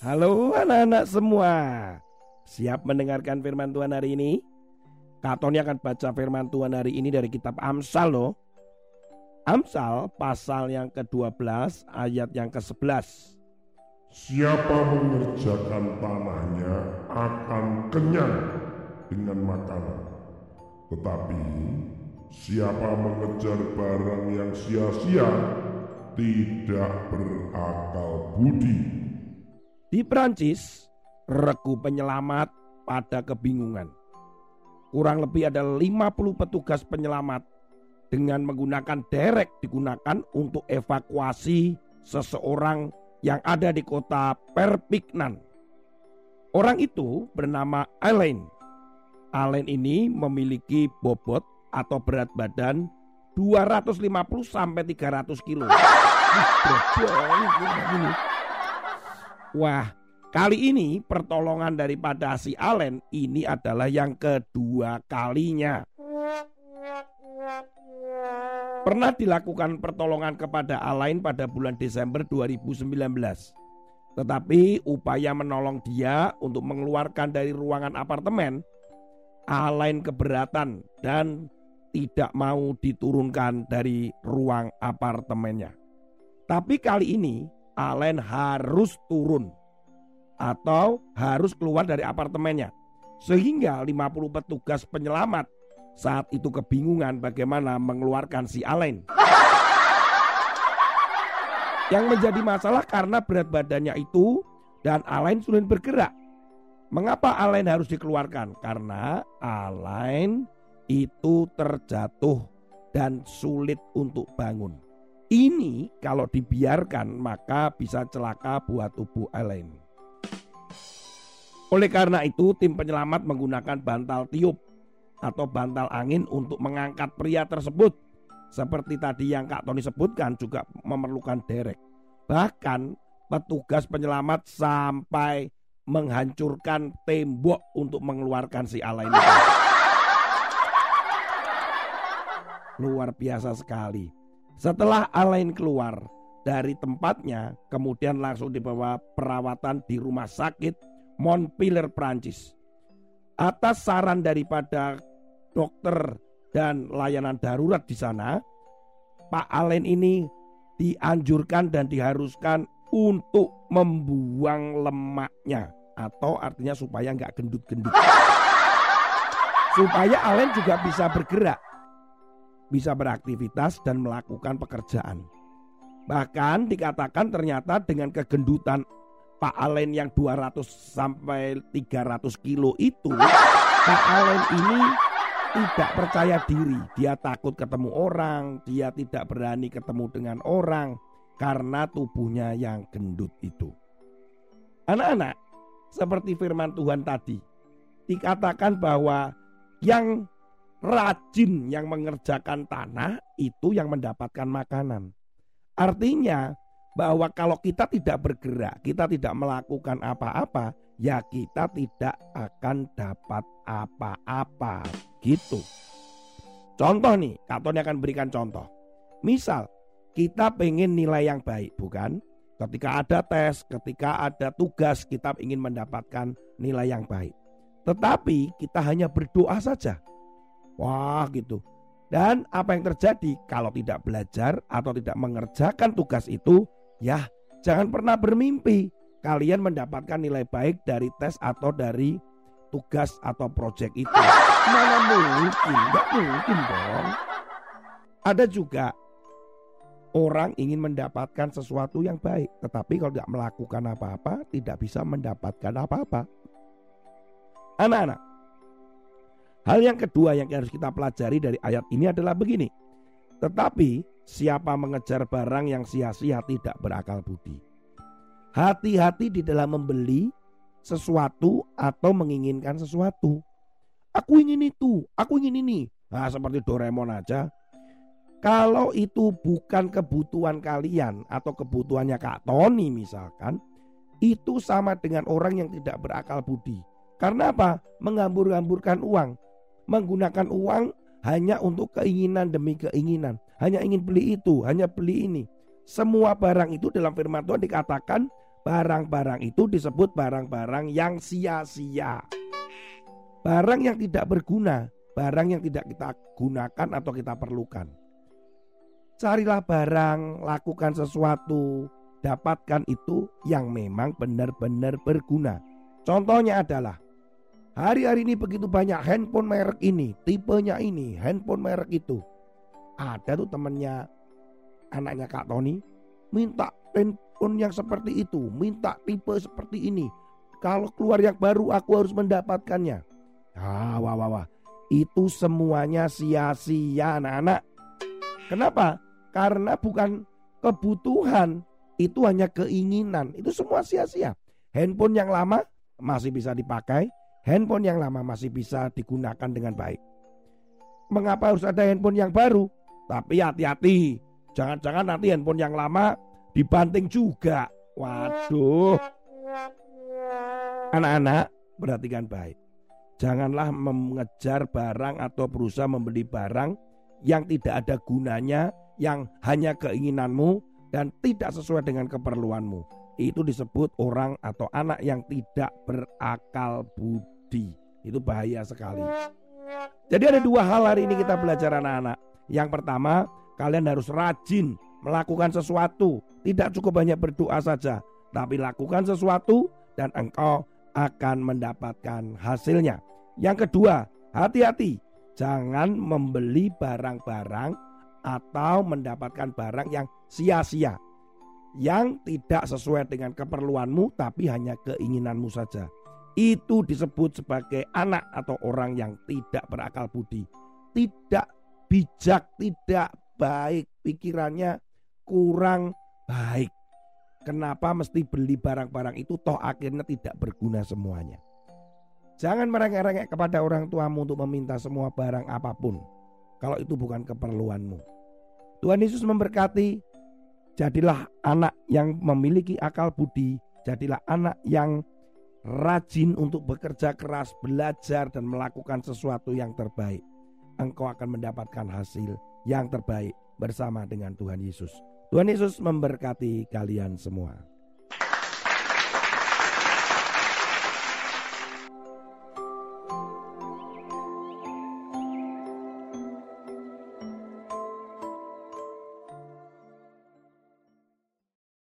Halo anak-anak semua Siap mendengarkan firman Tuhan hari ini? Kak Tony akan baca firman Tuhan hari ini dari kitab Amsal loh Amsal pasal yang ke-12 ayat yang ke-11 Siapa mengerjakan tanahnya akan kenyang dengan makanan. Tetapi siapa mengejar barang yang sia-sia tidak berakal budi. Di Prancis, regu penyelamat pada kebingungan. Kurang lebih ada 50 petugas penyelamat dengan menggunakan derek digunakan untuk evakuasi seseorang yang ada di kota Perpignan. Orang itu bernama Alain. Alain ini memiliki bobot atau berat badan 250 sampai 300 kilo. Wah, kali ini pertolongan daripada si Allen ini adalah yang kedua kalinya. Pernah dilakukan pertolongan kepada Alain pada bulan Desember 2019. Tetapi upaya menolong dia untuk mengeluarkan dari ruangan apartemen, Alain keberatan dan tidak mau diturunkan dari ruang apartemennya. Tapi kali ini Alain harus turun atau harus keluar dari apartemennya. Sehingga 50 petugas penyelamat saat itu kebingungan bagaimana mengeluarkan si Alain. Yang menjadi masalah karena berat badannya itu dan Alain sulit bergerak. Mengapa Alain harus dikeluarkan? Karena Alain itu terjatuh dan sulit untuk bangun. Ini kalau dibiarkan maka bisa celaka buat tubuh Alain. Oleh karena itu tim penyelamat menggunakan bantal tiup atau bantal angin untuk mengangkat pria tersebut. Seperti tadi yang Kak Tony sebutkan juga memerlukan derek. Bahkan petugas penyelamat sampai menghancurkan tembok untuk mengeluarkan si ala ini. Luar biasa sekali. Setelah Alain keluar dari tempatnya, kemudian langsung dibawa perawatan di rumah sakit Montpellier, Prancis. Atas saran daripada dokter dan layanan darurat di sana, Pak Alen ini dianjurkan dan diharuskan untuk membuang lemaknya atau artinya supaya nggak gendut-gendut. Supaya Alen juga bisa bergerak, bisa beraktivitas dan melakukan pekerjaan. Bahkan dikatakan ternyata dengan kegendutan Pak Alen yang 200 sampai 300 kilo itu, Pak Alen ini tidak percaya diri, dia takut ketemu orang, dia tidak berani ketemu dengan orang karena tubuhnya yang gendut itu. Anak-anak, seperti firman Tuhan tadi, dikatakan bahwa yang rajin yang mengerjakan tanah itu yang mendapatkan makanan. Artinya bahwa kalau kita tidak bergerak, kita tidak melakukan apa-apa, ya kita tidak akan dapat apa-apa gitu. Contoh nih, Kak Tony akan berikan contoh. Misal, kita pengen nilai yang baik, bukan? Ketika ada tes, ketika ada tugas, kita ingin mendapatkan nilai yang baik. Tetapi kita hanya berdoa saja. Wah gitu. Dan apa yang terjadi kalau tidak belajar atau tidak mengerjakan tugas itu, ya jangan pernah bermimpi kalian mendapatkan nilai baik dari tes atau dari tugas atau proyek itu. Mana mungkin, nggak mungkin dong. Ada juga orang ingin mendapatkan sesuatu yang baik, tetapi kalau tidak melakukan apa-apa, tidak bisa mendapatkan apa-apa. Anak-anak, Hal yang kedua yang harus kita pelajari dari ayat ini adalah begini. Tetapi siapa mengejar barang yang sia-sia tidak berakal budi. Hati-hati di dalam membeli sesuatu atau menginginkan sesuatu. Aku ingin itu, aku ingin ini. Nah, seperti Doraemon aja. Kalau itu bukan kebutuhan kalian atau kebutuhannya Kak Tony misalkan, itu sama dengan orang yang tidak berakal budi. Karena apa? Menghambur-hamburkan uang. Menggunakan uang hanya untuk keinginan demi keinginan. Hanya ingin beli itu, hanya beli ini. Semua barang itu dalam firman Tuhan dikatakan barang-barang itu disebut barang-barang yang sia-sia. Barang yang tidak berguna, barang yang tidak kita gunakan atau kita perlukan. Carilah barang, lakukan sesuatu, dapatkan itu yang memang benar-benar berguna. Contohnya adalah Hari-hari ini begitu banyak handphone merek ini, tipenya ini, handphone merek itu. Ada tuh temennya anaknya Kak Tony minta handphone yang seperti itu, minta tipe seperti ini. Kalau keluar yang baru aku harus mendapatkannya. Ah, wah, wah, wah. Itu semuanya sia-sia anak-anak. Kenapa? Karena bukan kebutuhan, itu hanya keinginan. Itu semua sia-sia. Handphone yang lama masih bisa dipakai, handphone yang lama masih bisa digunakan dengan baik. Mengapa harus ada handphone yang baru? Tapi hati-hati, jangan-jangan nanti handphone yang lama dibanting juga. Waduh. Anak-anak, perhatikan baik. Janganlah mengejar barang atau berusaha membeli barang yang tidak ada gunanya, yang hanya keinginanmu dan tidak sesuai dengan keperluanmu itu disebut orang atau anak yang tidak berakal budi. Itu bahaya sekali. Jadi ada dua hal hari ini kita belajar anak-anak. Yang pertama, kalian harus rajin melakukan sesuatu. Tidak cukup banyak berdoa saja, tapi lakukan sesuatu dan engkau akan mendapatkan hasilnya. Yang kedua, hati-hati. Jangan membeli barang-barang atau mendapatkan barang yang sia-sia yang tidak sesuai dengan keperluanmu tapi hanya keinginanmu saja. Itu disebut sebagai anak atau orang yang tidak berakal budi. Tidak bijak, tidak baik pikirannya kurang baik. Kenapa mesti beli barang-barang itu toh akhirnya tidak berguna semuanya. Jangan merengek-rengek kepada orang tuamu untuk meminta semua barang apa pun kalau itu bukan keperluanmu. Tuhan Yesus memberkati Jadilah anak yang memiliki akal budi, jadilah anak yang rajin untuk bekerja keras, belajar dan melakukan sesuatu yang terbaik. Engkau akan mendapatkan hasil yang terbaik bersama dengan Tuhan Yesus. Tuhan Yesus memberkati kalian semua.